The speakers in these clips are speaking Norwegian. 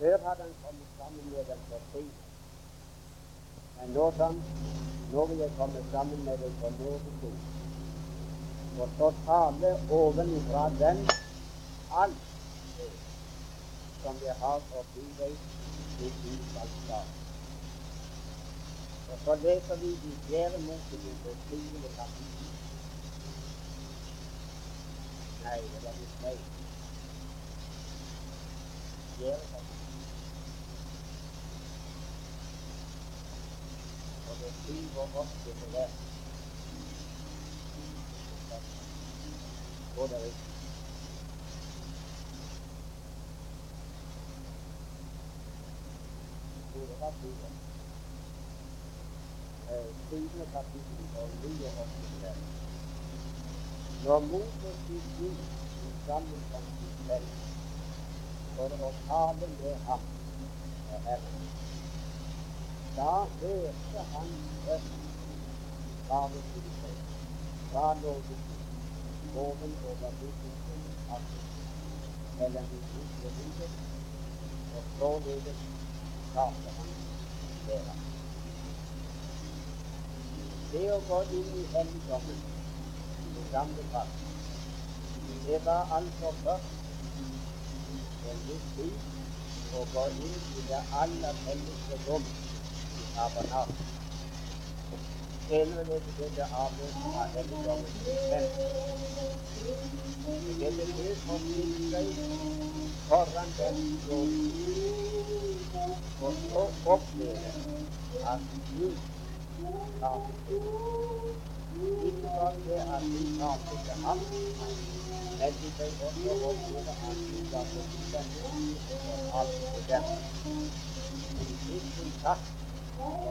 Før hadde han kommet sammen med dem for fri. Men nå sa han nå vil jeg komme sammen med deg for nådestol. Og så tale ovenifra den alt det som jeg har å by deg du skal starte. Og så leser vi i Fjerde Mosebok, det syvende kapittel. Nei, det var litt feil. Fjerde kapittel. Når Moses gikk ut sammen cái sitt felt for å tale med ham og Herren, da hørte han røsten. Bare til seg. Fra nådestol oven over bygningsens takke mellom de to hodet, og således skapte han ham det å gå inn i helligdommen i gamle pakt, det var altså først en viss tid å gå inn i det aller helligste rom aber nach. Elvene haben abends an der Mittagszeit. Der Befehl von Israel voran der Sohn und so aufnehmen, an als Jüd kam. Ich konnte an die Karte gehabt, wenn sie bei so aufnehmen an die Tafel gegangen und abgegangen. Ich bin fast å gå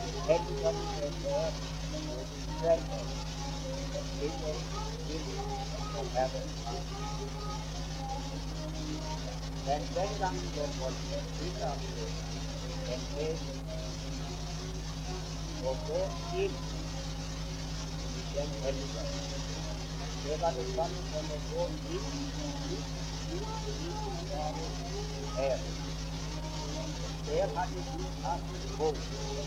som er veldig alvorlig. trekker seg inn på den større personlighetene. Men det var så fint for å møte dem tre ganger om Samme denne tilfellet eller evig at her vil jeg her vil jeg ikke gå, her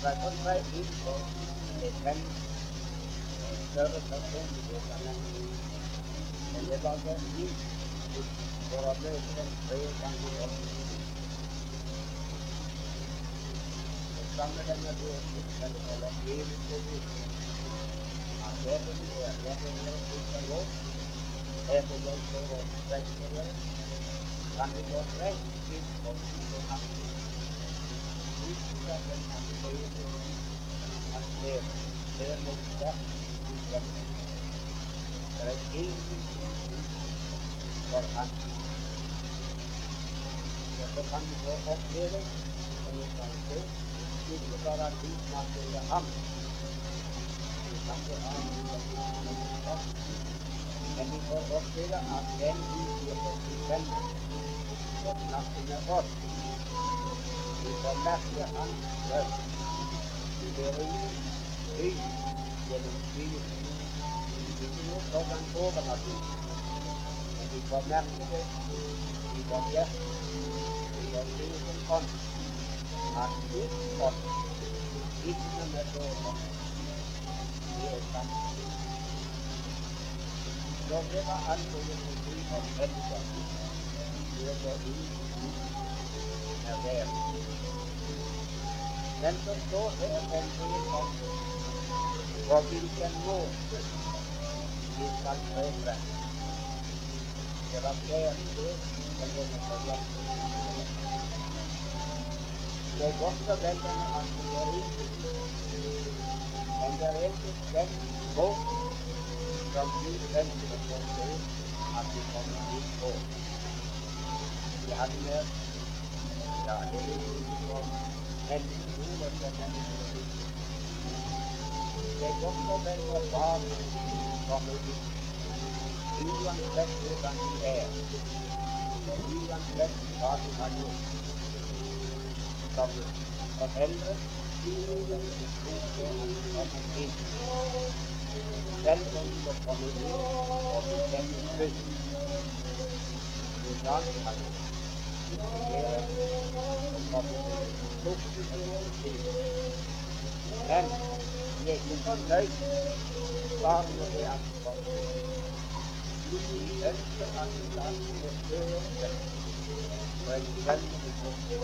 gå og strekke meg, kan vi gå rett inn på ut av den han lever, det er noe sterkt i hjemmet. Det er ingenting for han. Derfor kan vi få oppleve, som vi kan se, ikke bare at vi snakker ham. Vi snakker ham, men vi får oppleve at den vi gir oss i venner, får snakke med oss. Vi får merke hans røst. Vi blir høy gjennom skyen. Ikke noe sånn overnaturlig du får merke det i vårt hjerte, i vår egen ånd, at Guds ånd ikke det var en fri mennesker, det inn er der. Men så står her en del om på hvilken måte vi skal prøve det var kjærlighet som denne forhjertet. Det er godt å velge med andre men det er ikke den måten som Gud ønsker å se at vi kommer inn på. Vi hadde med ja, det er ikke menneskeord og menneskeord. Det er godt å velge barn som kommer inn uansett hvordan de er, og uansett hva de har gjort. Som foreldre selv om det kommer inn og bekjenner Gud. Hvordan kan det fungere og komme til Men vi er ikke fornøyd bare med det at vi kommer ønsker at vi skal høre på en veldig måte.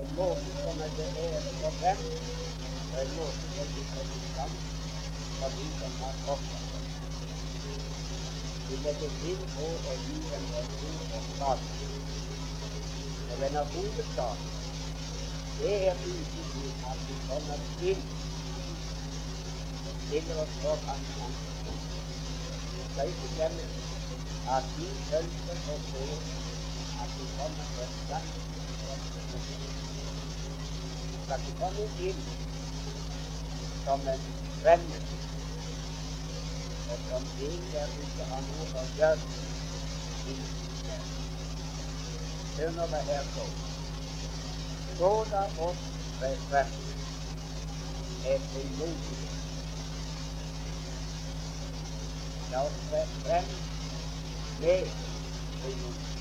En måte som er til ære for dem, og en måte som vi kan fram for de som har opptatt Vi legger til på å gi en god Og denne hovedstaden. det er uten at vi kommer inn til oss for Vi skal ikke glemme at vi ønsker å så at vi kommer til et land skal ikke komme inn som en fremmed, og som en der ikke har noe å gjøre. Hør nå her på. Så la oss frem med frimodighet La oss tre frem med frimodighet.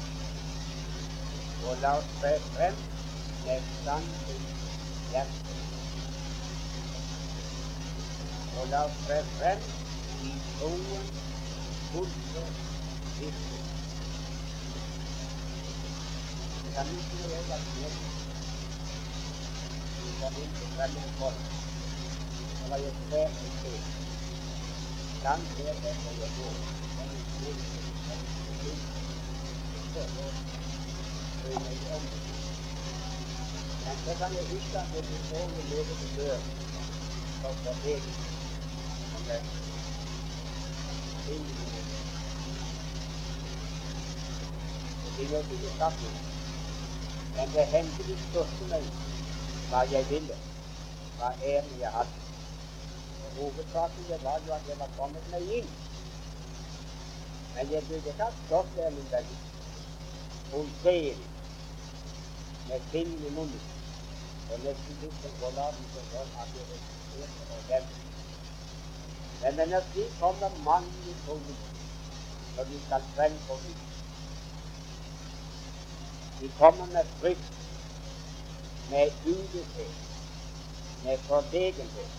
Og la oss tre frem med sannhet i. Og la oss tre frem i troen fulle visse. Kan ikke det være med? Vi kan ikke fremme folk. Det var jo svært å kan det være å gå. Men så kan jeg huske at jeg så med levende men det hendte de spurte meg hva jeg ville, hva æren jeg hadde. Hovedsaken var jo at jeg var kommet meg inn. Men jeg burde ikke ha stått der, venn, pulsering med fingeren i munnen og nesten litt som gården som sånn at jeg respekterte og dem. Men energi kommer mange ganger når vi skal frem på Gud. De kommer med frykt, med uvisshet, med forlegenhet.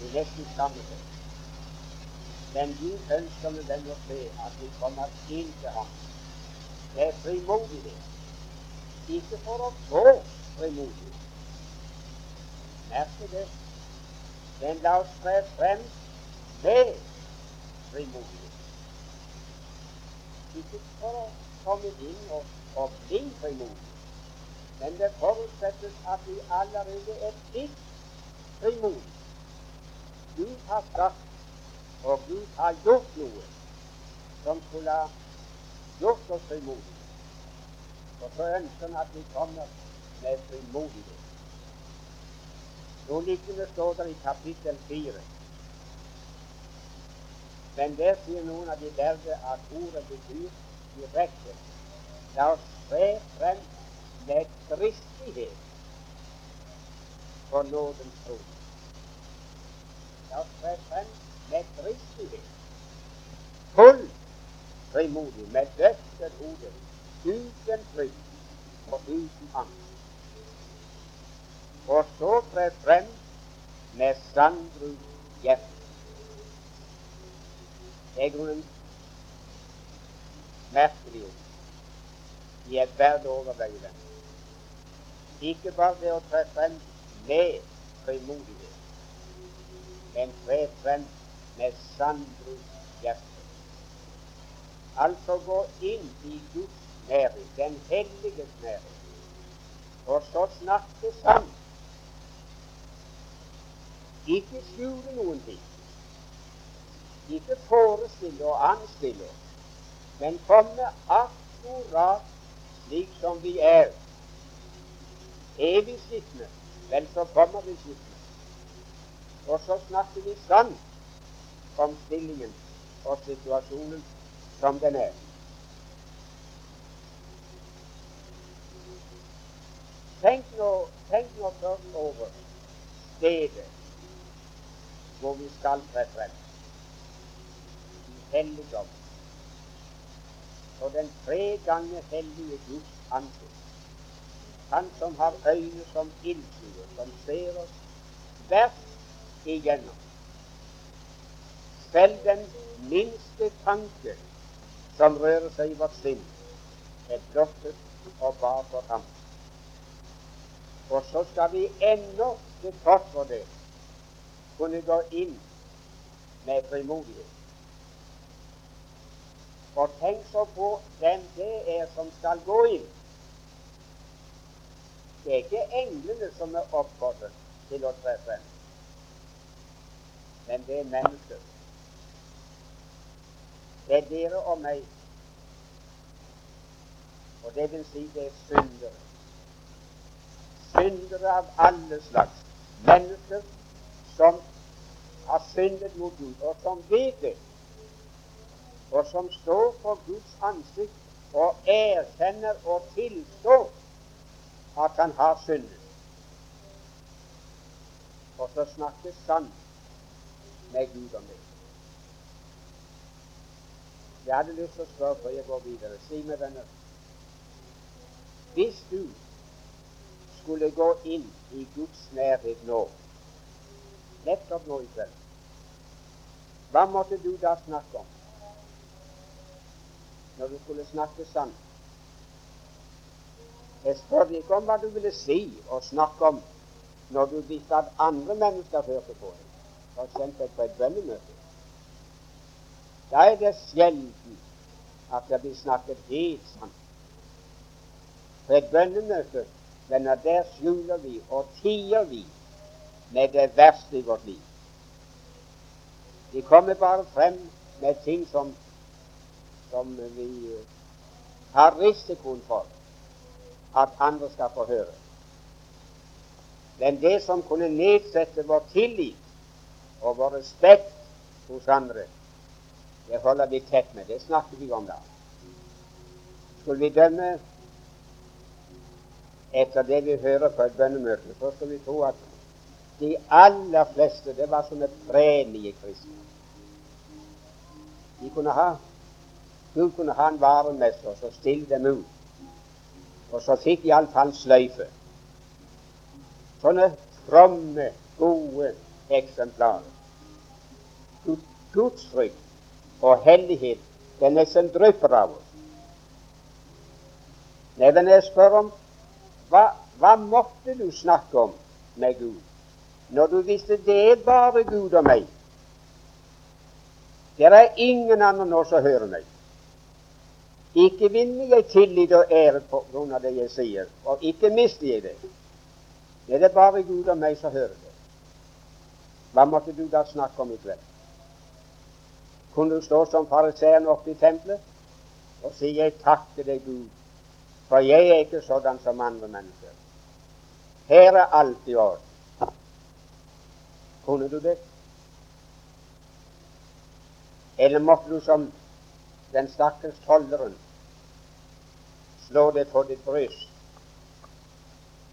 De nesten skammer seg. Men du ønsker med den å se at vi kommer inn til ham med frimodighet. Ikke for å få frimodighet. Merk det. Men la oss tre frem med frimodighet. Ikke for å komme inn og, og bli frimodig, men det forutsettes at vi allerede er blitt frimodige. Gud har sagt, og Gud har gjort noe som skulle ha gjort oss frimodige. Og så ønsker han at vi kommer med frimodighet. Noe lignende står det i kapittel fire. Men der sier noen av de lærde at ordet betyr direkte La oss tre frem med dristighet for nådens tro. La oss tre frem med dristighet. Full frimodig, med løftet hode, uten frykt og uten angst. Og så tre frem med sandbruk hjerte. Det er grunnen merkelig ord. ethvert er å Ikke bare ved å tre frem med frimodighet, men tre frem med sannbruk hjerte. Altså gå inn i Guds næring, den helliges næring, og så snakke sant ikke skjule noen ting. Ikke forestille og anstille, men komme akkurat slik som vi er. Er vi skitne, vel, så kommer vi skitne. Og så snakker vi sant om stillingen og situasjonen som den er. Tenk nå, tenk nå først over stedet hvor vi skal tre frem. I helligdom. Og den tre ganger hellige Guds ansikt. Han som har øyne som ildsluer, som ser oss tvers igjennom. Selv den minste tanke som rører seg i vårt sinn, er blottet og bar for ham. Og så skal vi ennå til tross for det kunne gå inn med frimodighet. Og tenk så på hvem det er som skal gå inn. Det er ikke englene som er oppfordret til å tre frem, men det er mennesker. Det er dere og meg. Og det vil si det er syndere. Syndere av alle slags. Mennesker som har syndet mot Gud, og som vet det, og som står for Guds ansikt og erkjenner og tilstår at han har syndet. Og så snakkes sant med Gud om det. Jeg hadde lyst til å spørre før jeg går videre. Si meg, venner Hvis du skulle gå inn i Guds nærhet nå nettopp nå i kveld. Hva måtte du da snakke om når du skulle snakke sant? Jeg spør ikke om hva du ville si og snakke om når du visste at andre mennesker hørte på deg, f.eks. på et bønnemøte. Da er det sjelden at det blir snakket helt sant. På et bønnemøte, venner, der skjuler vi og tier vi med det verste i vårt liv. De kommer bare frem med ting som, som vi har risikoen for at andre skal få høre. Men det som kunne nedsette vår tillit og vår respekt hos andre, det holder vi tett med. Det snakker vi om da. Skulle vi dømme etter det vi hører på et bønnemøte, så skal vi tro at de aller fleste det var sånne fredlige kristne. De kunne ha Gud kunne ha en varemester og så stille dem ut. Og så fikk iallfall sløyfe. Sånne fromme, gode eksemplarer. Guds frykt og hellighet, den nesten drypper av oss. Nei, men jeg spør om hva, hva måtte du snakke om med Gud når du visste det er bare Gud og meg? Det er ingen andre nå som hører meg. Ikke vinner jeg tillit og ære på grunn av det jeg sier, og ikke mister jeg det. Det er bare Gud og meg som hører det. Hva måtte du da snakke om i kveld? Kunne du stå som fariseeren oppe i tempelet og si 'Jeg takker deg, Gud, for jeg er ikke sånn som andre mennesker'. Her er alt i orden. Kunne du det? Eller måtte du som den stakkars tolleren slå det på ditt bryst?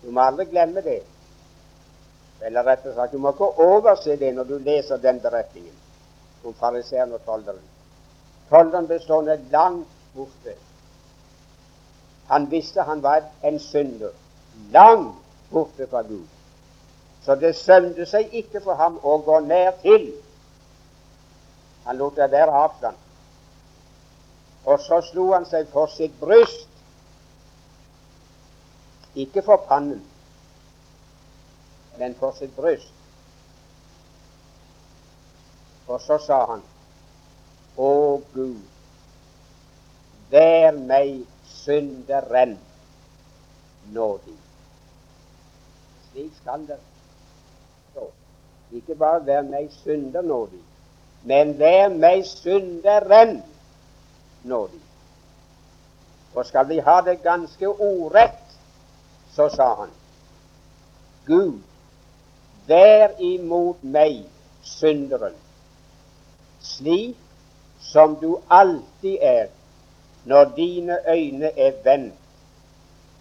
Du må aldri glemme det. Eller rett og slett, du må ikke overse det når du leser den beretningen om fariseeren og tolderen. Tolleren bestående langt borte. Han visste han var en synder, langt borte fra Gud. Så det sømte seg ikke for ham å gå nær til han lot det være avstand. Og så slo han seg for sitt bryst, ikke for pannen, men for sitt bryst. Og så sa han, Å Gud, vær meg synderen nådig. Slik skal det stå. Ikke bare vær meg synder nådig, men vær meg synderen nådig. Og skal vi ha det ganske ordrett, så sa han Gud, vær imot meg synderen, slik som du alltid er når dine øyne er vendt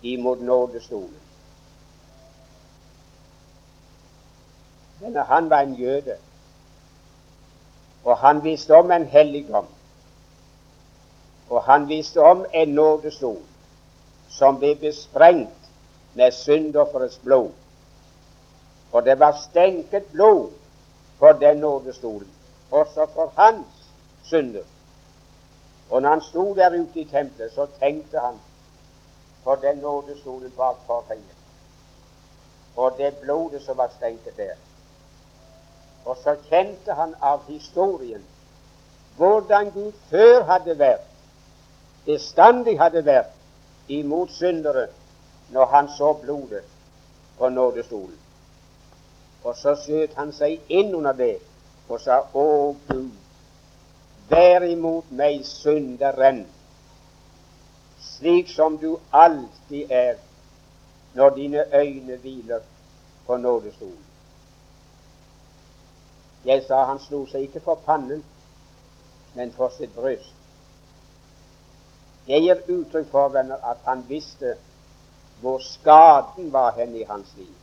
imot nådestolen. Denne han var en jøde. Og han visste om en helligdom. Og han visste om en nådestol som ble besprengt med syndofferets blod. For det var stenket blod for den nådestolen, også for hans synder. Og når han sto der ute i tempelet, så tenkte han på den nådestolen bak forhenget, og det blodet som var stenket der. Og så kjente han av historien hvordan Gud før hadde vært, bestandig hadde vært, imot syndere når han så blodet på nådestolen. Og så skjøt han seg inn under det og sa, Å Gud, vær imot meg synderen, slik som du alltid er når dine øyne hviler på nådestolen. Jeg sa han slo seg ikke for pannen, men for sitt bryst. Det gir uttrykk for, venner, at han visste hvor skaden var hen i hans liv.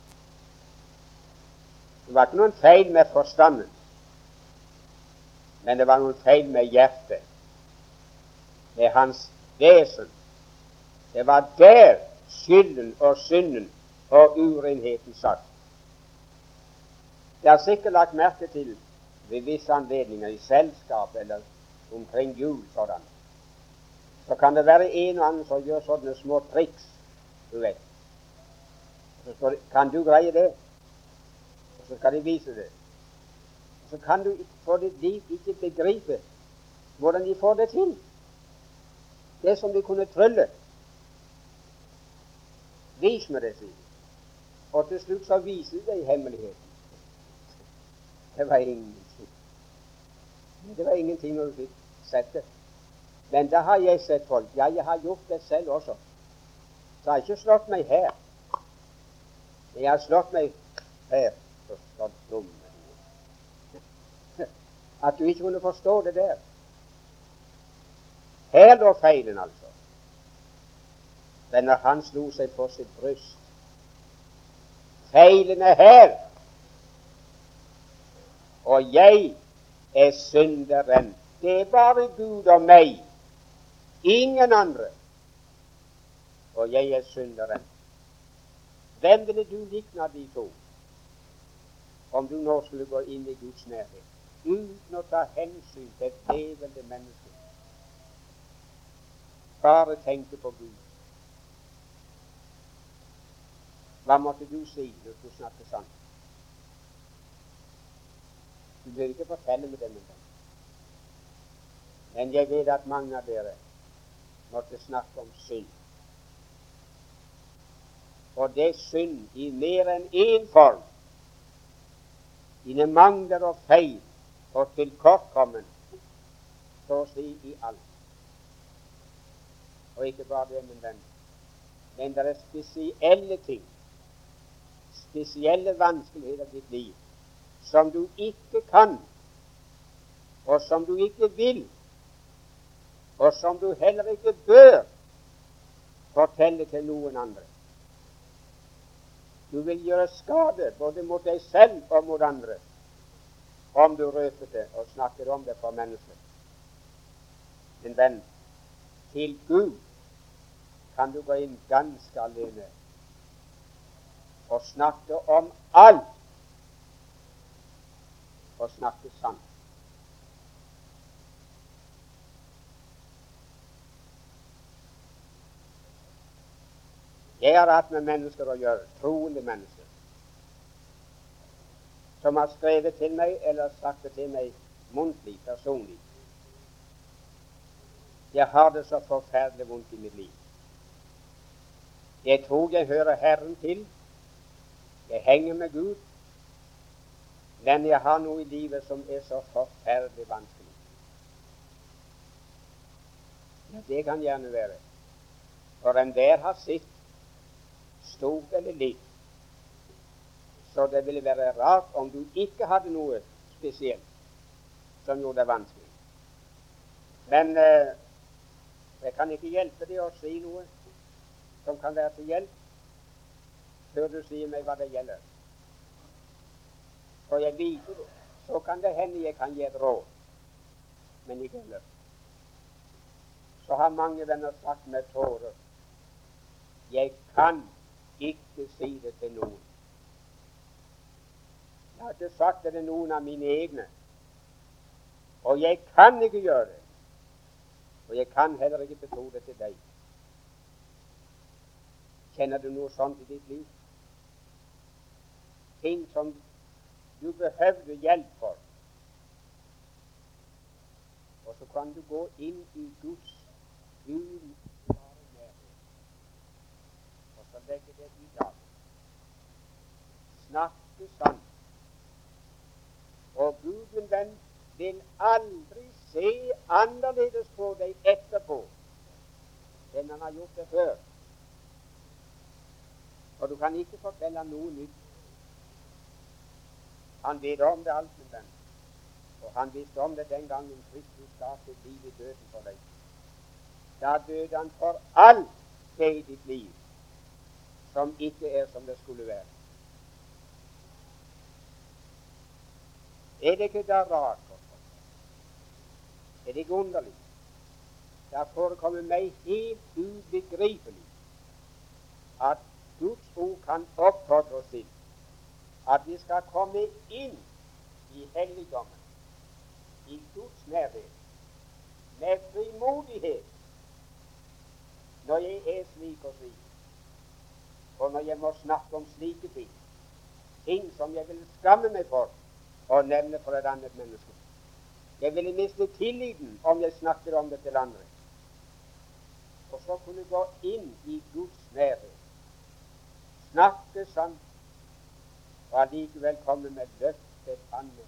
Det var ikke noen feil med forstanden, men det var noen feil med hjertet, med hans vesen. Det var der skylden og synden og urenheten satt. Jeg har sikkert lagt merke til ved visse anledninger i selskap eller omkring jul sådan, så kan det være en og annen som gjør sånne små triks, vet. Så det, kan du greie det? Og så skal de vise det. Så kan du for ditt liv ikke begripe hvordan de får det til. Det som de kunne trylle. Vis meg det, sier Og til slutt så viser de hemmeligheten. Det var ingenting. Det var ingenting når du fikk sett det. Men da har jeg sett folk. Ja, jeg har gjort det selv også. Jeg har ikke slått meg her. Jeg har slått meg her. Så dumme At du ikke kunne forstå det der. Her lå feilen, altså. Men når han slo seg på sitt bryst Feilen er her og jeg er synderen. Det er bare Gud og meg, ingen andre. Og jeg er synderen. Hvem ville du likne av de to? om du nå skulle gå inn i Guds nærhet uten å ta hensyn til et levende menneske. Bare tenke på Gud. Hva måtte du si når du snakker sant? Du bør ikke fortelle med dem engang. Men jeg vet at mange av dere måtte snakke om synd. Og det er synd i mer enn én form. Dine mangler og feil og tilkortkommen, så å si i alt. Og ikke bare det, min venn, men det er spesielle ting spesielle vanskeligheter i ditt liv som du ikke kan, og som du ikke vil, og som du heller ikke bør fortelle til noen andre. Du vil gjøre skade både mot deg selv og mot andre om du røper det og snakker om det for mennesker. Min venn, til Gud kan du gå inn ganske alene og snakke om alt og snakke sant. Jeg har hatt med mennesker å gjøre, troende mennesker, som har skrevet til meg eller sagt det til meg muntlig, personlig. Jeg har det så forferdelig vondt i mitt liv. Jeg tror jeg hører Herren til, jeg henger med Gud, men jeg har noe i livet som er så forferdelig vanskelig. Ja, det kan gjerne være. For enhver har sitt, stort eller litt. Så det ville være rart om du ikke hadde noe spesielt som gjorde det vanskelig. Men eh, jeg kan ikke hjelpe deg å si noe som kan være til hjelp før du sier meg hva det gjelder. For jeg liker det, så kan det hende jeg kan gi et råd, men ikke ellers. Så har mange venner sagt med tårer jeg kan ikke si det til noen. Jeg har ikke sagt det til noen av mine egne. Og jeg kan ikke gjøre det. Og jeg kan heller ikke betro det til deg. Kjenner du noe sånt i ditt liv? ting som du behøvde hjelp for. Og så kan du gå inn i Guds umiddelbare nærhet, og så legge det i dag. Snakke sant. Og Gud, min venn, vil aldri se annerledes på deg etterpå enn han har gjort det før. Og du kan ikke fortelle noe nytt han vet om det alt, min venn. Og han visste om det den gangen Kristus ga sitt liv i døden for deg. Da døde han for alt det i ditt liv som ikke er som det skulle være. Er det ikke da rart? Er det ikke underlig? Det forekommer meg helt ubegripelig at Guds ord kan oppfordre oss til at vi skal komme inn i helligdommen, i Guds nærhet, med frimodighet når jeg er slik og slik, og når jeg må snakke om slike ting, ting som jeg vil skamme meg for å nevne for et annet menneske. Jeg ville miste tilliten om jeg snakker om det til andre. Og så kunne gå inn i Guds nærhet, snakke sant og allikevel komme med løftet panne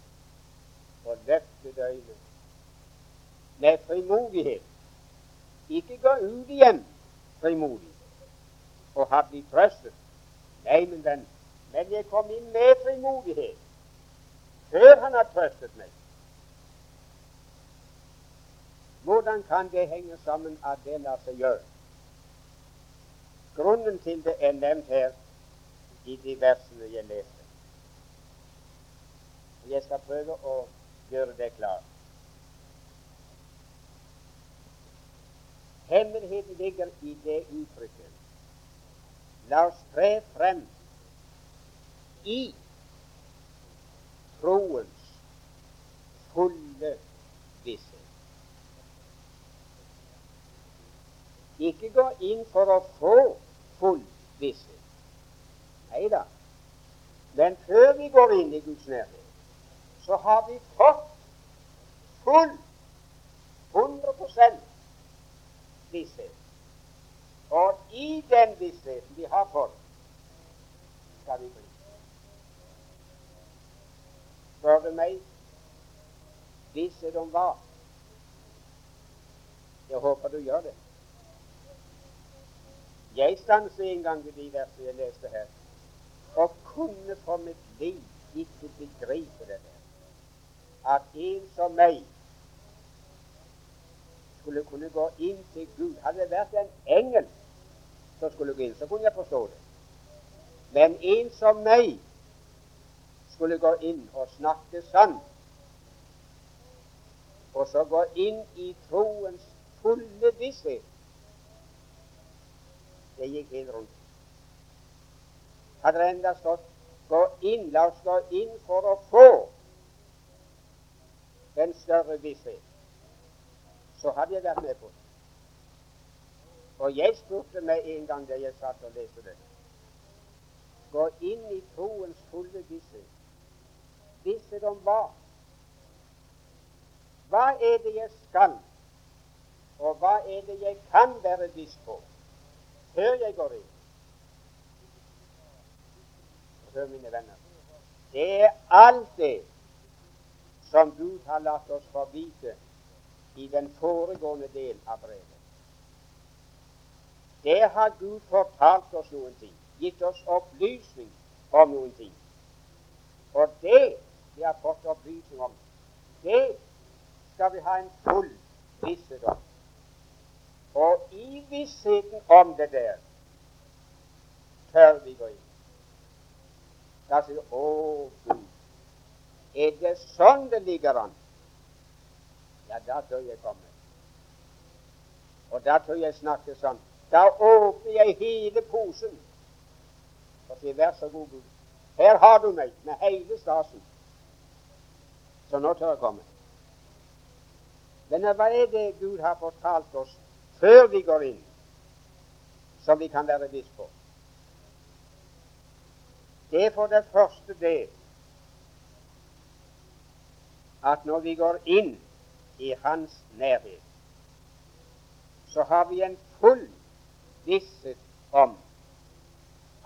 og løftet øyne. Med frimodighet. Ikke gå ut igjen frimodig og har blitt trøstet. Nei, min venn, men jeg kom inn med frimodighet før han har trøstet meg. Hvordan kan det henge sammen at det lar seg gjøre? Grunnen til det er nevnt her i de versene jeg leste. Jeg skal prøve å gjøre det klart. Hemmeligheten ligger i det uttrykket. La oss tre frem i troens fulle visshet. Ikke gå inn for å få full visshet. Nei da. Men før vi går inn i Guds nærhet, så har vi fått full 100% visshet. Og i den vissheten vi har fått, skal vi bli. Spør du meg visshet om hva? Jeg håper du gjør det. Jeg stanset en gang ved de versene jeg leste her, og kunne for mitt liv ikke begripe det der. At en som meg skulle kunne gå inn til Gud. Hadde vært en engel som skulle gå inn, så kunne jeg forstå det. Men en som meg skulle gå inn og snakke sant, og så gå inn i troens fulle visshet Det gikk helt rundt. Hadde det enda stått 'gå inn', la oss gå inn for å få en større visshet så hadde jeg vært med på det. Og jeg spurte meg en gang da jeg satt og leste det Gå inn i troens fulle visshet. Visshet om hva? Hva er det jeg skal, og hva er det jeg kan være viss på før jeg går inn? Hør, mine venner, det er alt det som Gud har latt oss få i den foregående del av brevet. Der har Gud fortalt oss noen ting, gitt oss opplysning om noen ting. Og det vi har fått opplysning om, det skal vi ha en full visshet om. Og i vissheten om det der tør vi gå inn. Da sier vi Å, Gud, er det sånn det ligger an? ja, da tør jeg komme. Og da tør jeg snakke sånn. Da åpner jeg hele posen og sier, vær så god, Gud, her har du meg med hele stasen. Så nå tør jeg komme. Men hva er det Gud har fortalt oss før vi går inn, som vi kan være viss på? Det er for det første det at når vi går inn i hans nærhet, så har vi en full visshet om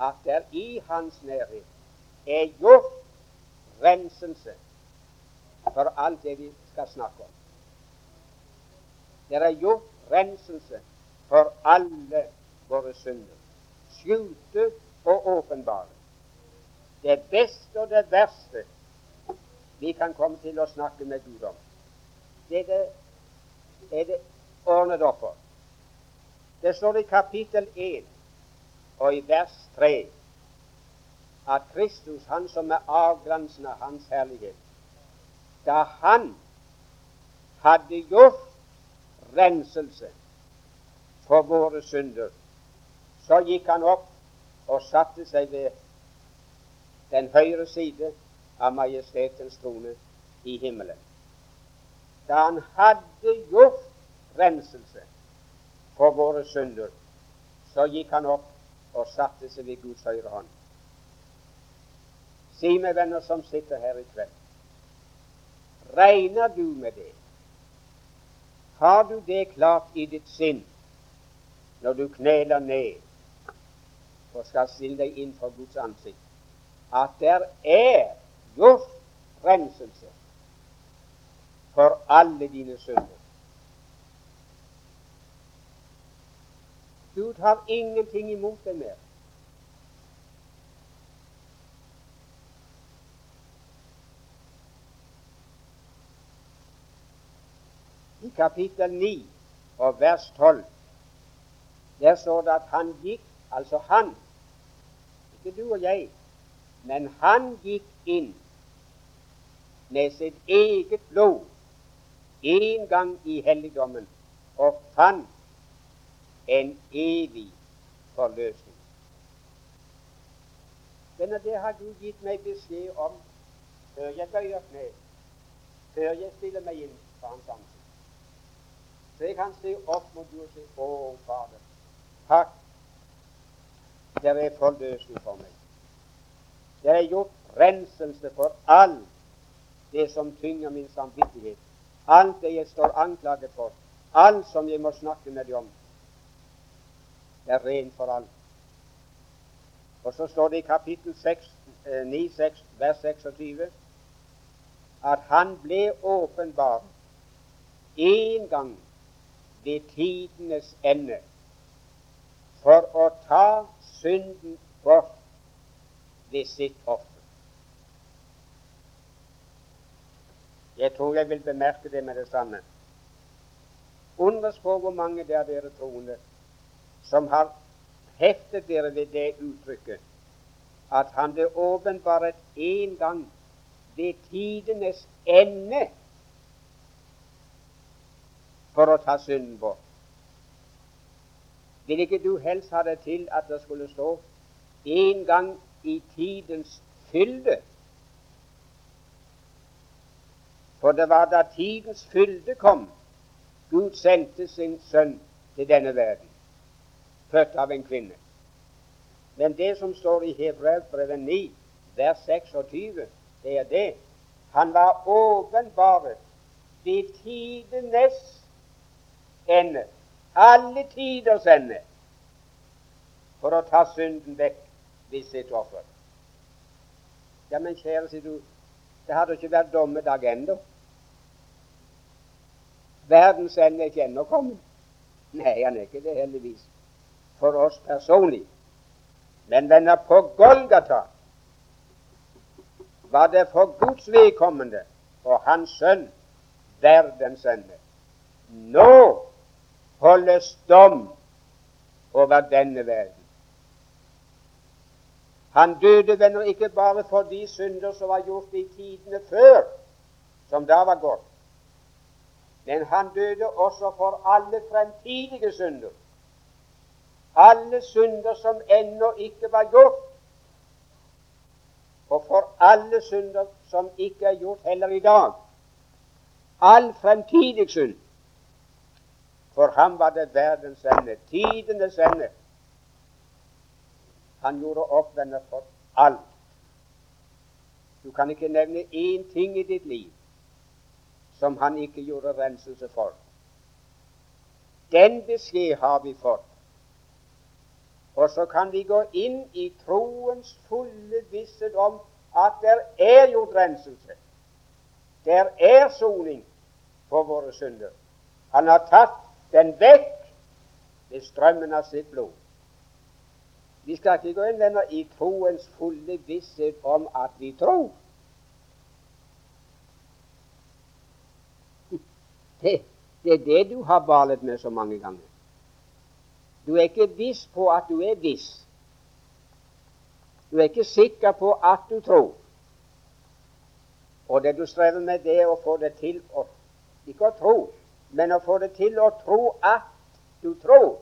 at der i hans nærhet er gjort renselse for alt det vi skal snakke om. Det er gjort renselse for alle våre synder, skjulte og åpenbare. Det beste og det verste vi kan komme til å snakke med Gud om det er det, er det ordnet opp for. Det står i kapittel 1 og i vers 3 at Kristus, han som er avgrensen av Hans herlighet, da han hadde gjort renselse for våre synder, så gikk han opp og satte seg ved den høyre side av majestetens trone i himmelen. Da han hadde gjort renselse for våre synder, så gikk han opp og satte seg ved Guds høyre hånd. Si meg, venner som sitter her i kveld, regner du med det? Har du det klart i ditt sinn når du kneler ned og skal stille deg inn for Guds ansikt, at der er gjort renselse for alle dine synder. Gud har ingenting imot deg mer. I kapittel 9 og vers 12 der står det at han gikk, altså han, ikke du og jeg, men han gikk inn med sitt eget blod en gang i helligdommen og fant en evig forløsning. Men det har Gud gitt meg beskjed om før jeg bøyer kne, før jeg stiller meg inn for hans ansikt. Så jeg kan se opp mot du og si Å, Fader, takk. Det er forløsning for meg. Det er gjort renselse for alt det som tynger min samvittighet, alt det jeg står anklaget for, alt som jeg må snakke med dem om. Er ren for alt. Og så står det i kapittel 6, 9, 6, vers 26 at han ble åpenbar én gang ved tidenes ende for å ta synden bort ved sitt offer. Jeg tror jeg vil bemerke det med det samme. Undres på hvor mange det er dere troende som har heftet dere ved det uttrykket at han ble åpenbart én gang ved tidenes ende for å ta synden bort. Vil ikke du helst ha det til at det skulle stå en gang i tidens fylde? For det var da tidens fylde kom, Gud sendte sin sønn til denne verden, født av en kvinne. Men det som står i Hebrevet 9, vers 26, det er det. Han var åpenbaret ved tidenes ende, alle tiders ende, for å ta synden vekk ved sitt offer. Ja, men kjære, sier du, det hadde ikke vært dommedag ennå. Verdens ende er ikke ennå kommet. Nei, han er ikke det, heldigvis, for oss personlig. Men venner, på Golgata var det for Guds vedkommende og Hans sønn verdens ende. Nå holdes dom over denne verden. Han døde, venner, ikke bare for de synder som var gjort i tidene før, som da var gått, men han døde også for alle fremtidige synder. Alle synder som ennå ikke var gjort, og for alle synder som ikke er gjort heller i dag. All fremtidig synd. For ham var det verdens ende, tidenes ende. Han gjorde opp denne for alt. Du kan ikke nevne én ting i ditt liv som han ikke gjorde renselse for. Den beskjed har vi fått. Og så kan vi gå inn i troens fulle visshet om at det er gjort renselse. Der er soning for våre synder. Han har tatt den vekk ved strømmen av sitt blod. Vi skal ikke gå inn venner, i troens fulle visshet om at vi tror. Det, det er det du har balet med så mange ganger. Du er ikke viss på at du er viss. Du er ikke sikker på at du tror. Og det du strever med, det er å få det til å ikke å tro, men å få det til å tro at du tror.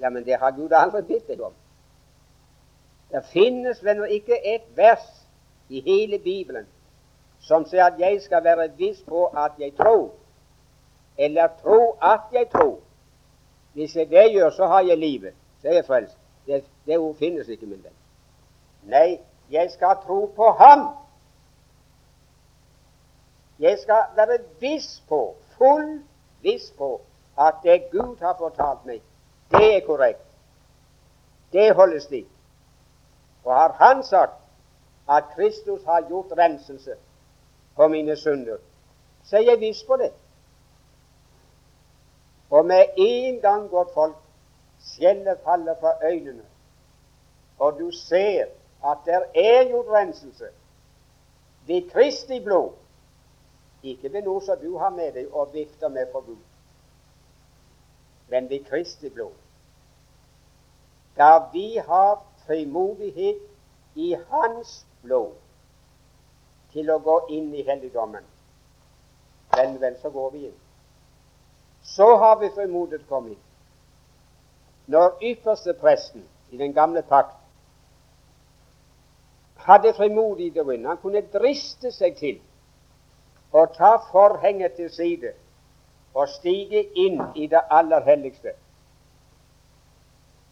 Ja, men det har Gud aldri bedt deg om. Det finnes vel ikke et vers i hele Bibelen som sier at jeg skal være viss på at jeg tror, eller tro at jeg tror. Hvis jeg det gjør, så har jeg livet. Så er jeg frelst. Det, det ord finnes ikke, min venn. Nei, jeg skal tro på Ham. Jeg skal være viss på, full viss på, at det Gud har fortalt meg, det er korrekt. Det holder slik. Og har Han sagt at Kristus har gjort renselse for mine synder, så er jeg viss på det. Og med en gang går folk skjellet faller fra øynene, og du ser at der er gjort renselse ved Kristi blod, ikke ved noe som du har med deg og vifter med for Gud, men ved Kristi blod. Da vi har frimodighet i Hans blod, til å gå inn i helligdommen. Vel, vel, så går vi inn. Så har vi formodet kommet. Når ypperste presten i den gamle pakt hadde frimodighet Han kunne driste seg til å ta forhenget til side og stige inn i det aller helligste.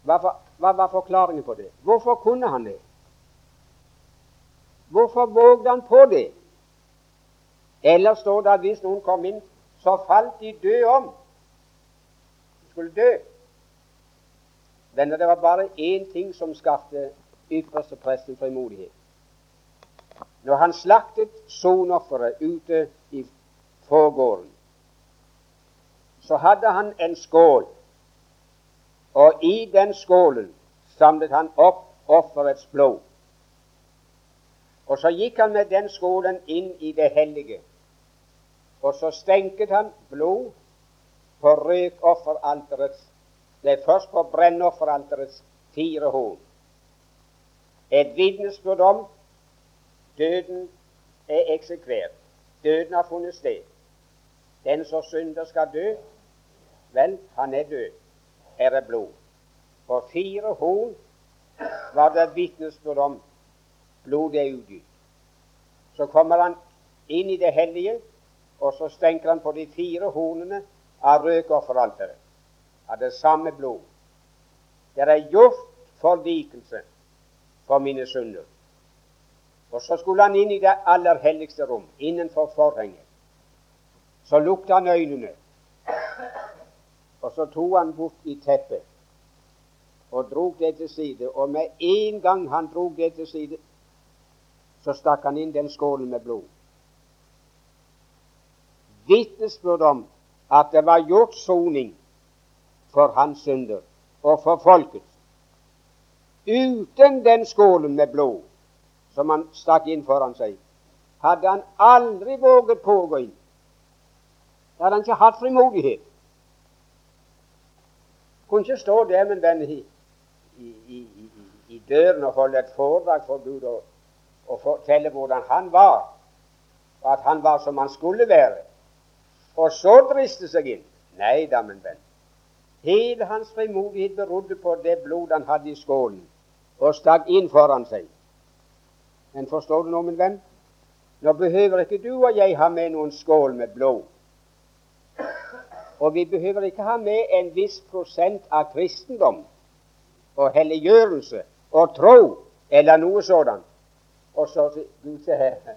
Hva, hva var forklaringen på det? Hvorfor kunne han det? Hvorfor vågde han på det? Eller står det at hvis noen kom inn, så falt de døde om. Skulle dø. Venner, det var bare én ting som skapte ypperste presten frimodighet. Når han slaktet sonofferet ute i forgården, så hadde han en skål, og i den skålen samlet han opp offerets blod. Og så gikk han med den skålen inn i det hellige, og så stenket han blod på røkofferalterets Det er først på brennofferalterets fire horn. Et vitnesbyrd om døden er eksekvert. Døden har funnet sted. Den som synder, skal dø. Vel, han er død. Her er blod. På fire horn var det vitnesbyrd om blodet er utgitt. Så kommer han inn i det hellige, og så stenker han på de fire hornene av røkofferalteret av det samme blod. Det er gjort forlikelse for mine synder. Og så skulle han inn i det aller helligste rom, innenfor forhenget. Så lukket han øynene, og så tok han bort i teppet og drog det til side. Og med en gang han drog det til side, så stakk han inn den skålen med blod. Vitnesbyrd om at det var gjort soning for hans synder og for folket. Uten den skålen med blod som han stakk inn foran seg, hadde han aldri våget på å gå inn. Da hadde han ikke hatt frimodighet. Kunne ikke stå der med en venn i, i, i, i, døren og holde et foredrag for Gud og, og fortelle hvordan han var, og at han var som han skulle være, og så driste seg inn. Nei da, min venn. Hele hans frimodighet berodde på det blod han hadde i skålen, og stakk inn foran seg. Men forstår du nå, min venn? Nå behøver ikke du og jeg ha med noen skål med blod. Og vi behøver ikke ha med en viss prosent av kristendom og helliggjørelse og tro eller noe sådant. Og så Gud, se her.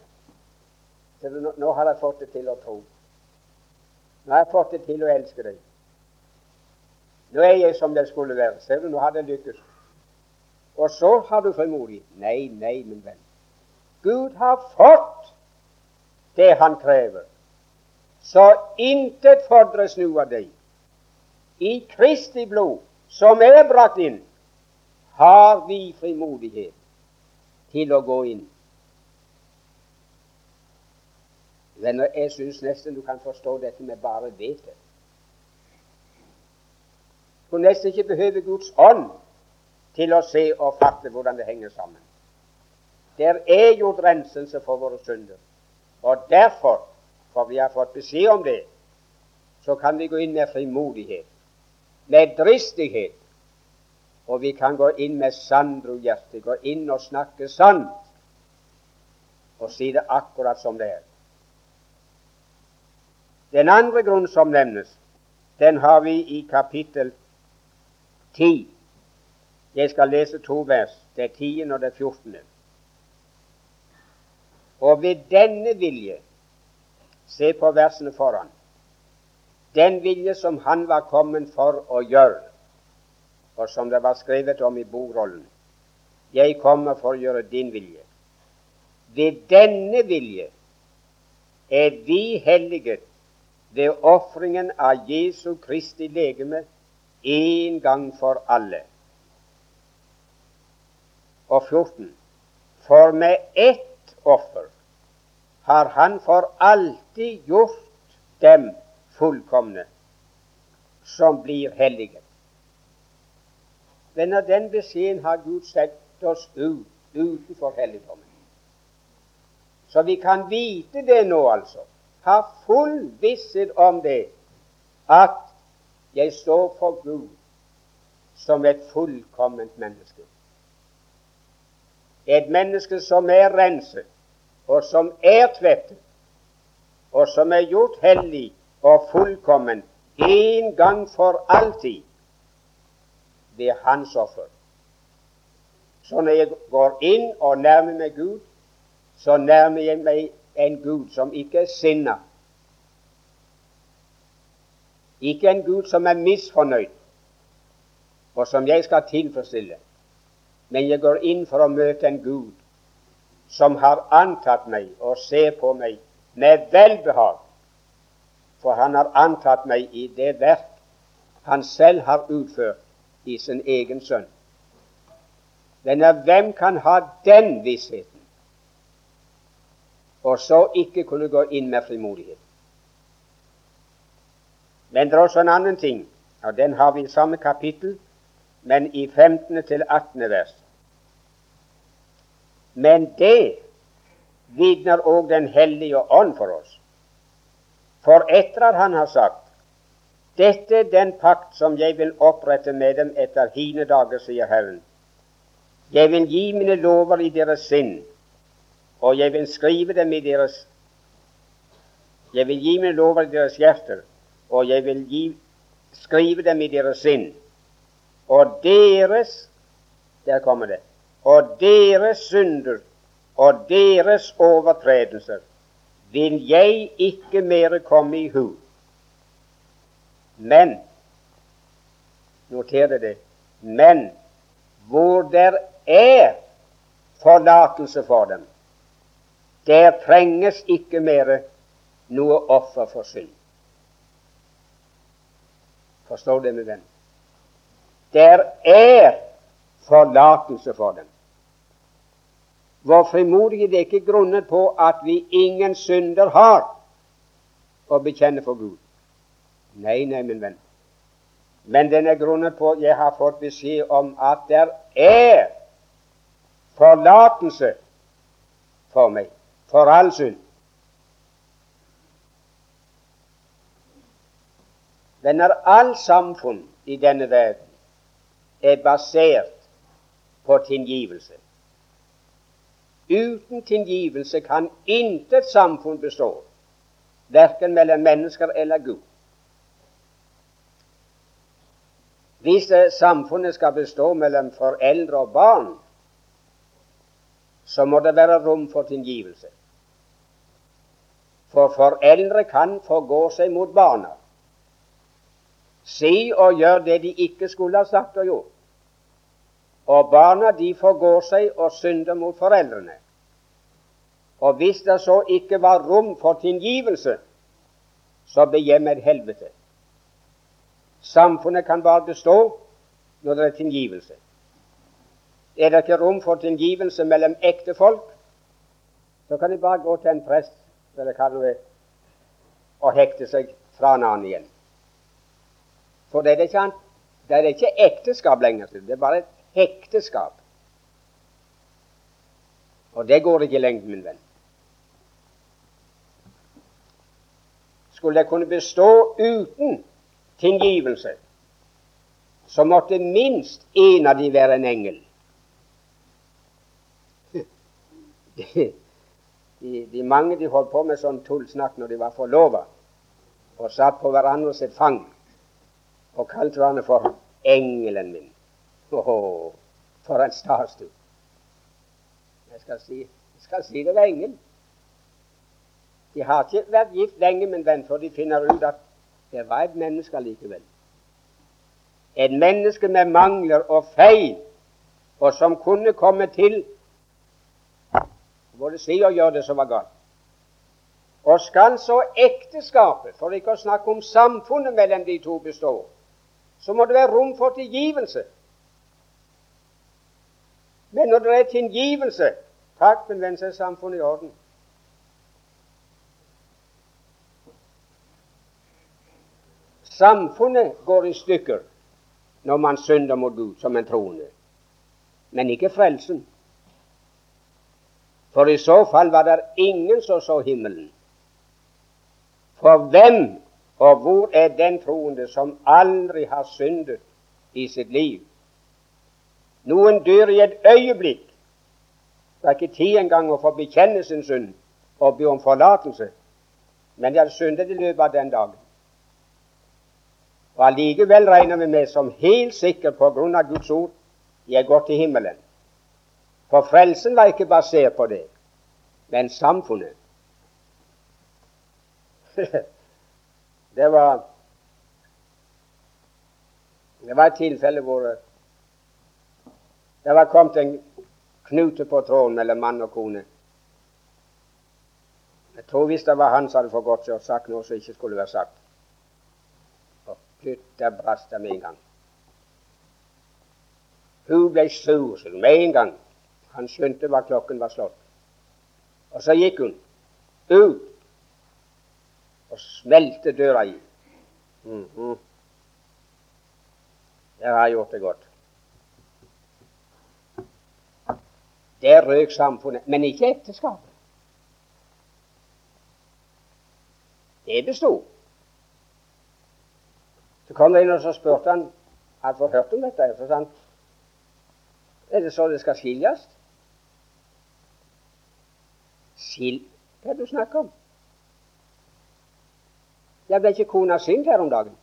Nå har jeg fått det til å tro. Nå har jeg fått det til å elske deg. Nå er jeg som det skulle være. Ser du, nå har det lykkes. Og så har du frimodig. Nei, nei, min venn. Gud har fått det han krever. Så intet fordres nå av deg. I Kristi blod, som er brakt inn, har vi frimodighet til å gå inn. Venner, jeg syns nesten du kan forstå dette med bare vete. Du nesten ikke behøver Guds ånd til å se og fatte hvordan det henger sammen. Der er jo renselse for våre synder. Og derfor, for vi har fått beskjed om det, så kan vi gå inn med frimodighet, med dristighet, og vi kan gå inn med sandrohjerte, gå inn og snakke sant, og si det akkurat som det er. Den andre grunn som nevnes, den har vi i kapittel 10. Jeg skal lese to vers, det tiende og det fjortende. Og ved denne vilje Se på versene foran. Den vilje som han var kommet for å gjøre, og som det var skrevet om i bokrollen. Jeg kommer for å gjøre din vilje. Ved denne vilje er vi helliget ved ofringen av Jesu Kristi legeme en gang for alle. Og 14. For med ett offer har han for alltid gjort dem fullkomne, som blir hellige. Venner, den beskjeden har Gud sett oss ut utenfor helligdommen. Så vi kan vite det nå, altså. Ha full visshet om det, at jeg står for Gud som et fullkomment menneske. Et menneske som er renset, og som er tvettet, og som er gjort hellig og fullkommen en gang for alltid ved Hans offer. Så når jeg går inn og nærmer meg Gud, så nærmer jeg meg en Gud som ikke er sinna. Ikke en Gud som er misfornøyd, og som jeg skal tilfredsstille. Men jeg går inn for å møte en Gud som har antatt meg og ser på meg med velbehag. For han har antatt meg i det verk han selv har utført i sin egen sønn. Denne, hvem kan ha den vissheten, og så ikke kunne gå inn med frimodighet? Men det er også en annen ting, og den har vi i samme kapittel, men i 15. til 18. vers. Men det vitner òg Den hellige ånd for oss. For etter at han har sagt dette er den pakt som jeg vil opprette med dem etter hine dager, sier Herren. Jeg vil gi mine lover i deres sinn, og jeg vil skrive dem i deres Jeg vil gi mine lover i deres hjerter, og jeg vil gi, skrive dem i deres sinn. Og deres Der kommer det. Og deres synder og deres overtredelser vil jeg ikke mere komme i hu. Men noter det men hvor der er forlatelse for dem, der trenges ikke mere noe offer for synd. Forstår det, min venn? Der er forlatelse for dem. Vår frimodighet er ikke grunnet på at vi ingen synder har å bekjenne for Gud. Nei, nei, min venn. Men den er grunnet på jeg har fått beskjed om at der er forlatelse for meg, for all synd. Men når all samfunn i denne verden er basert på tilgivelse Uten tilgivelse kan intet samfunn bestå, verken mellom mennesker eller Gud. Hvis samfunnet skal bestå mellom foreldre og barn, så må det være rom for tilgivelse. For foreldre kan forgå seg mot barna, si og gjør det de ikke skulle ha sagt og gjort. Og barna de forgår seg og synder mot foreldrene. Og hvis det så ikke var rom for tilgivelse, så ble hjemmet et helvete. Samfunnet kan bare bestå når det er tilgivelse. Er det ikke rom for tilgivelse mellom ektefolk, så kan de bare gå til en prest eller hva du vil, og hekte seg fra en annen igjen. For det er ikke, det er ikke ekteskap lenger. Det er bare et hekteskap. Og det går ikke i lengden, min venn. Skulle det kunne bestå uten tilgivelse, så måtte minst en av de være en engel. De, de, mange de holdt på med sånn tullsnakk når de var forlova, og satt på hverandre sitt fang og kalte hverandre for 'engelen min'. Oh, for en stas, du. Jeg skal si, jeg skal si det var engel. De har ikke vært gift lenge, men venn, for de finner ut at det var et menneske likevel. Et menneske med mangler og feil, og som kunne komme til både si og gjøre det som var galt. Og skal så ekteskapet, for ikke å snakke om samfunnet mellom de to, bestå, så må det være rom for tilgivelse. Men når det er tilgivelse Takk, min venn, så er samfunnet i orden. Samfunnet går i stykker når man synder mot Gud som en troende, men ikke frelsen. For i så fall var det ingen som så himmelen. For hvem og hvor er den troende som aldri har syndet i sitt liv? Noen dør i et øyeblikk Det er ikke tid engang å få bekjenne sin synd og be om forlatelse. Men de hadde syndet i løpet av den dagen. Og allikevel regner vi med som helt sikker på grunn av Guds ord de er gått til himmelen. For frelsen var ikke basert på det, men samfunnet. det var Det var et tilfelle hvor det var kommet en knute på tråden mellom mann og kone. Jeg tror hvis det var han som hadde forgått seg og sagt noe som ikke skulle være sagt. Og der brast det med en gang. Hun ble sur med en gang. Han skjønte hva klokken var slått. Og så gikk hun ut og smelte døra i. Mm -hmm. Der har jeg gjort det godt. Der røk samfunnet, men ikke ekteskapet. Det besto. Så kom det inn og så spurte han hadde fått hørt om dette. Er det så det skal skiljes? Skil Hva er du snakker om? Jeg ble ikke kona sint her om dagen.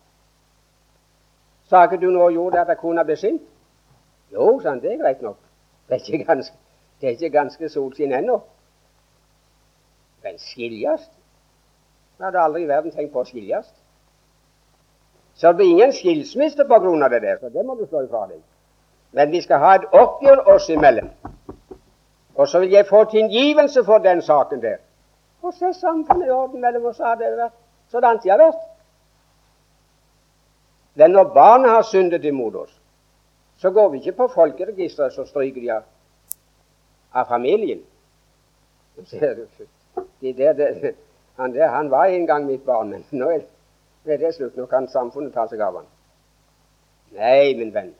Sa ikke du nå gjorde at kona ble sint? Jo, sa han, det er greit nok. Det er ikke ganske, det er ikke ganske solskinn ennå. Men skiljes? Jeg hadde aldri i verden tenkt på å skiljes. Så det blir ingen skilsmisse på grunn av det der, så det må du slå ifra deg. Men vi skal ha et oppgjør oss imellom. Og så vil jeg få tilgivelse for den saken der. Og så er samfunnet i orden mellom oss. Har det vært sånn det har vært. Men når barna har syndet imot oss, så går vi ikke på folkeregisteret, så stryker de av, av familien. De der, de, han, der, han var en gang mitt barn, men nå er, det slutt. Nå kan samfunnet ta seg av han. Nei, min venn.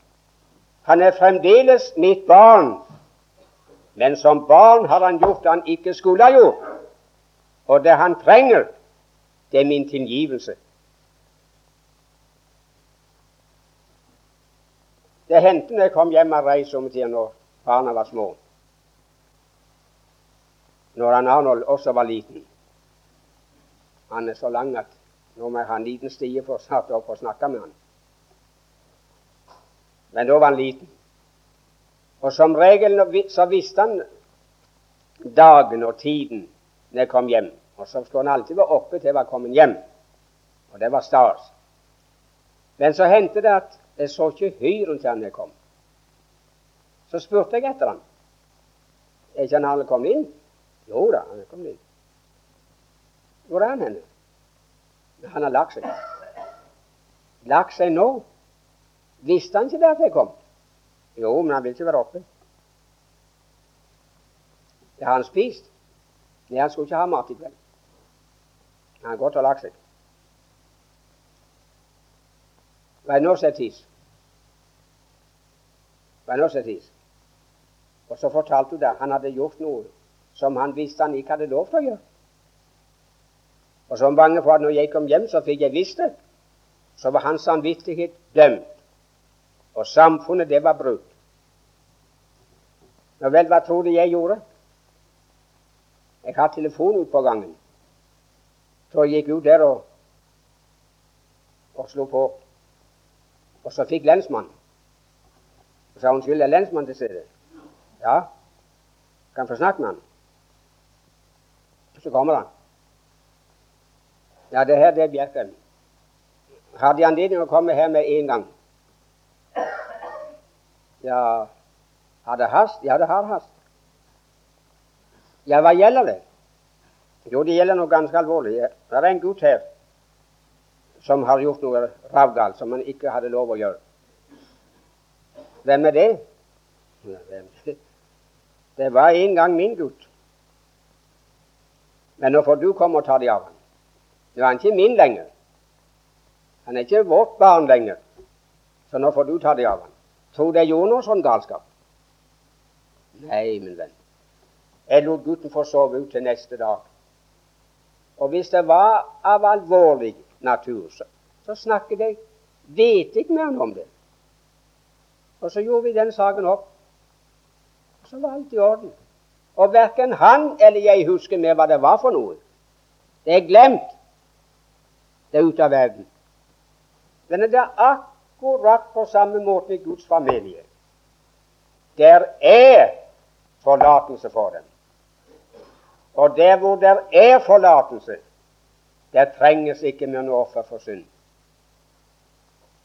Han er fremdeles mitt barn, men som barn har han gjort det han ikke skulle ha gjort. Og det han trenger, det er min tilgivelse. Det hendte når jeg kom hjem av reis om tida når barna var små. Når han Arnold også var liten. Han er så lang at nå må jeg ha en liten stie for å opp og snakke med han. Men da var han liten. Og som regel så visste han dagen og tiden når jeg kom hjem. Og så skulle han alltid være oppe til jeg var kommet hjem. Og det var stas. Men så hendte det at jeg så ikke hyren til han jeg kom. Så spurte jeg etter han. Er ikke han alle kommet inn? Jo da, han er kommet inn. Hvor er han henne? Han har lagt seg. Lagt seg nå? Visste han ikke det at jeg kom? Jo, men han vil ikke være oppe. Det har han spist. Nei, han skulle ikke ha mat i kveld. Han har gått og lagt seg. Hva er nå som tis? Hva er nå som er tis? Og så fortalte hun det. Han hadde gjort noe som han visste han ikke hadde lov til å gjøre. Og så var han bange for at når jeg kom hjem, så fikk jeg visst det. Så var hans samvittighet dømt. Og samfunnet, det var brutt. Nå vel, hva tror du jeg gjorde? Jeg har telefon ute på gangen. Så jeg gikk ut der og, og slo på. Og så fikk lensmannen. Og sa unnskyld, er lensmannen til stede? Ja. Kan få snakke med han. Så kommer han. Ja, det her det er Bjerkreim. Hadde De anledning å komme her med en gang? Ja, har det hast? Ja, det har hast. Ja, hva gjelder det? Jo, det gjelder noe ganske alvorlig. Det er en gutt her som har gjort noe ravgalt som han ikke hadde lov å gjøre. Hvem er det? Det var en gang min gutt. Men nå får du komme og ta det av ham. Er han ikke min lenger. Han er ikke vårt barn lenger. Så nå får du ta det av ham. Tror jeg gjorde noe sånn galskap? Nei, min venn. Jeg lot gutten få sove ut til neste dag. Og hvis det var av alvorlig natur, så, så snakket jeg ikke ham om det. Og så gjorde vi den saken opp. Og så var alt i orden. Og verken han eller jeg husker mer hva det var for noe. Det er glemt. Det er ute av verden. Men det er akkurat på samme måte i Guds familie. Der er forlatelse for dem. Og der hvor det er forlatelse, der trenges ikke mer noe offer for synd.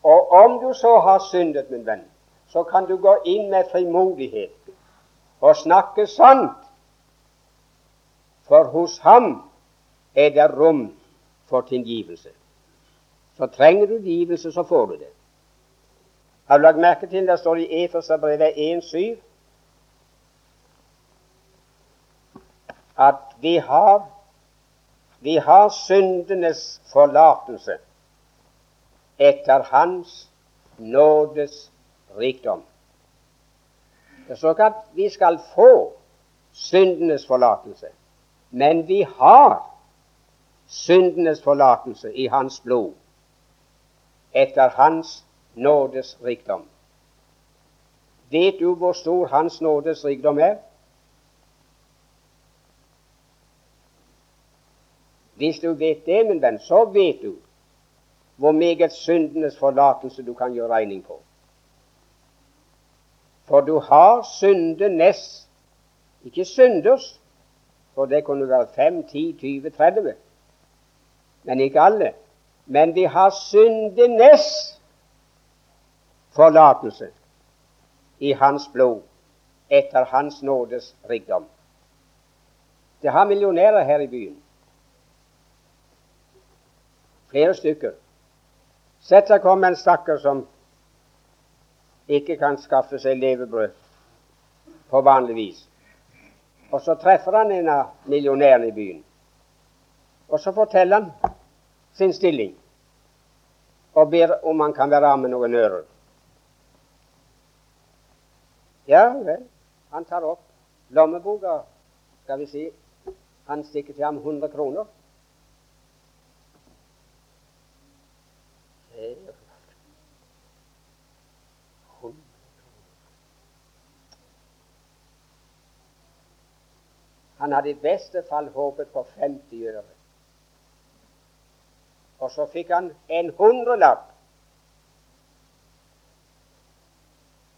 Og om du så har syndet, min venn, så kan du gå inn med frimodighet og snakke sant. For hos ham er det rom for tilgivelse. Så trenger du tilgivelse, så får du det. Har du lagt merke til det står i Efeserbrevet 1,7 at vi har, vi har syndenes forlatelse etter Hans nådes rikdom. Ikke at vi skal få syndenes forlatelse, men vi har syndenes forlatelse i Hans blod etter Hans nådes rikdom. Vet du hvor stor Hans nådes rikdom er? Hvis du vet det, min venn, så vet du hvor meget syndenes forlatelse du kan gjøre regning på. For du har syndenes, ikke synders, for det kunne være 5, 10, 20, 30, men ikke alle. Men vi har syndenes forlatelse i Hans blod etter Hans nådes rikdom. Det har millionærer her i byen. Flere stykker. Sett seg kom en stakkar som ikke kan skaffe seg levebrød på vanlig vis. Og så treffer han en av millionærene i byen. Og så forteller han sin stilling og ber om han kan være av med noen ører. Ja vel, han tar opp lommeboka, skal vi si. Han stikker til ham 100 kroner. Han hadde i beste fall håpet på 50 øre. Og så fikk han en hundrelapp.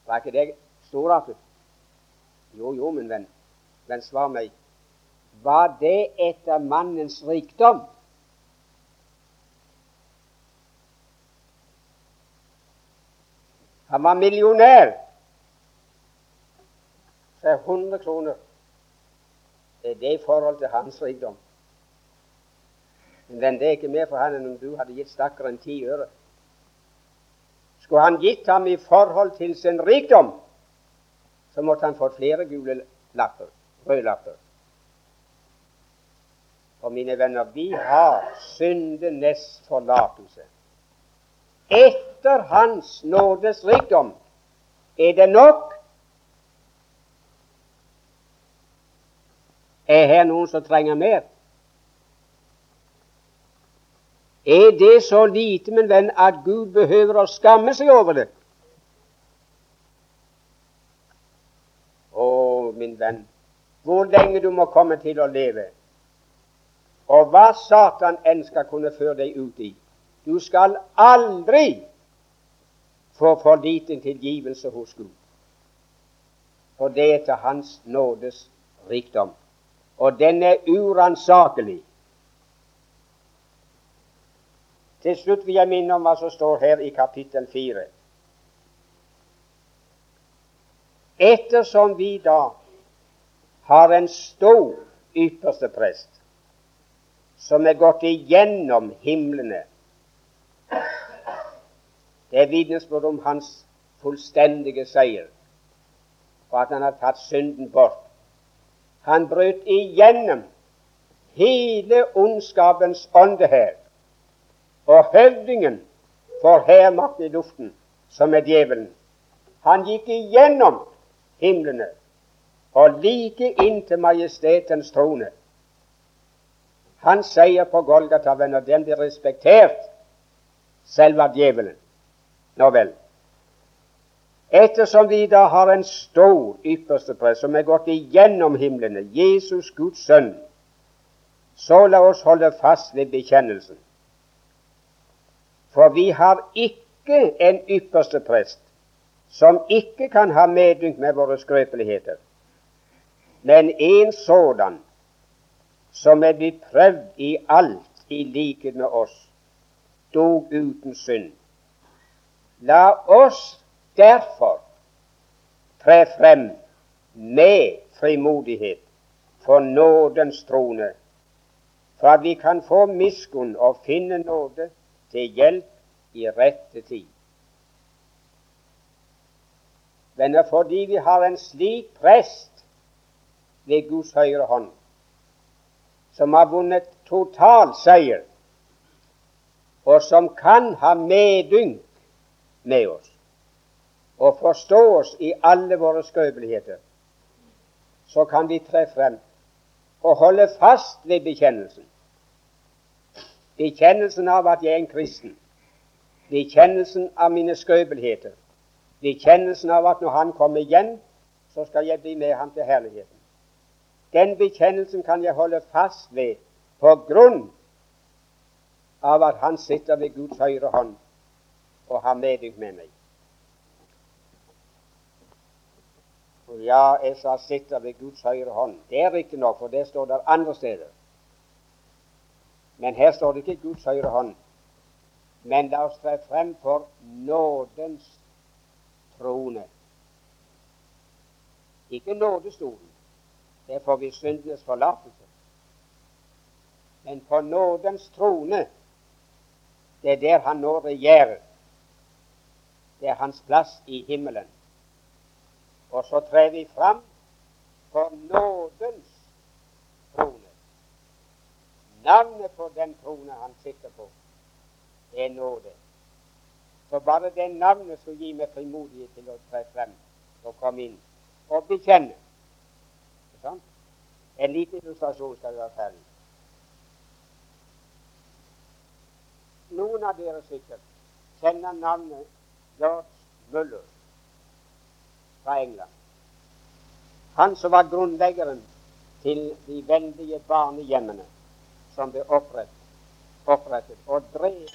Var ikke det storartet? Jo, jo, min venn. Men svar meg. Var det etter mannens rikdom? Han var millionær. Så er 100 kroner er det i forhold til hans rikdom. Men det er ikke mer for han enn om du hadde gitt stakkaren ti øre. Skulle han gitt ham i forhold til sin rikdom, så måtte han fått flere gule lapper, røde lapper. Og mine venner, vi har syndenes forlatelse. Etter Hans nådes rikdom er det nok Er her noen som trenger mer? Er det så lite, min venn, at Gud behøver å skamme seg over det? Å, min venn, hvor lenge du må komme til å leve, og hva Satan enn skal kunne føre deg ut i. Du skal aldri få for liten tilgivelse hos Gud. For det er til Hans nådes rikdom og den er uransakelig. Til slutt vil jeg minne om hva som står her i kapittel 4. Ettersom vi da har en stor ypperste prest som er gått igjennom himlene Det er vitnesbyrd om hans fullstendige seier, og at han har tatt synden bort han brøt igjennom hele ondskapens åndehev. Og høvdingen for hærmakt i luften, som er djevelen, han gikk igjennom himlene og like inn til majestetens trone. Hans seier på Golgata, venner, den blir respektert selv av djevelen. Nå vel. Ettersom vi da har en stor ypperste prest som er gått igjennom himlene, Jesus Guds sønn, så la oss holde fast ved bekjennelsen. For vi har ikke en ypperste prest som ikke kan ha medynk med våre skrøpeligheter, men en sådan som er blitt prøvd i alt i likhet med oss, dog uten synd. La oss derfor tre frem med frimodighet for nådens trone, for at vi kan få miskunn og finne nåde til hjelp i rette tid. Venner, fordi vi har en slik prest ved Guds høyre hånd, som har vunnet total seier, og som kan ha medynk med oss, og forstå oss i alle våre skrøpeligheter, så kan vi tre frem og holde fast ved bekjennelsen. Bekjennelsen av at jeg er en kristen. Bekjennelsen av mine skrøpeligheter. Bekjennelsen av at når Han kommer igjen, så skal jeg bli med ham til herligheten. Den bekjennelsen kan jeg holde fast ved på grunn av at Han sitter ved Guds høyre hånd og har medynk med meg. Ja, jeg sa sitter ved Guds høyre hånd. Det er riktignok, for det står der andre steder. Men her står det ikke Guds høyre hånd. Men la oss tre frem for nådens trone. Ikke nådestolen. Det får vi syndenes forlatelse. Men på nådens trone, det er der han nå regjerer. Det er hans plass i himmelen. Og så trer vi fram for nådens trone. Navnet på den trone han sitter på, er nåde. Så bare det navnet som gi meg frimodighet til å tre frem og komme inn og bekjenne. Sånn? En liten illustrasjon skal være ferdig. Noen av dere sikkert kjenner navnet George Muller fra England. Han som var grunnleggeren til de veldige barnehjemmene som ble opprettet, opprettet og drev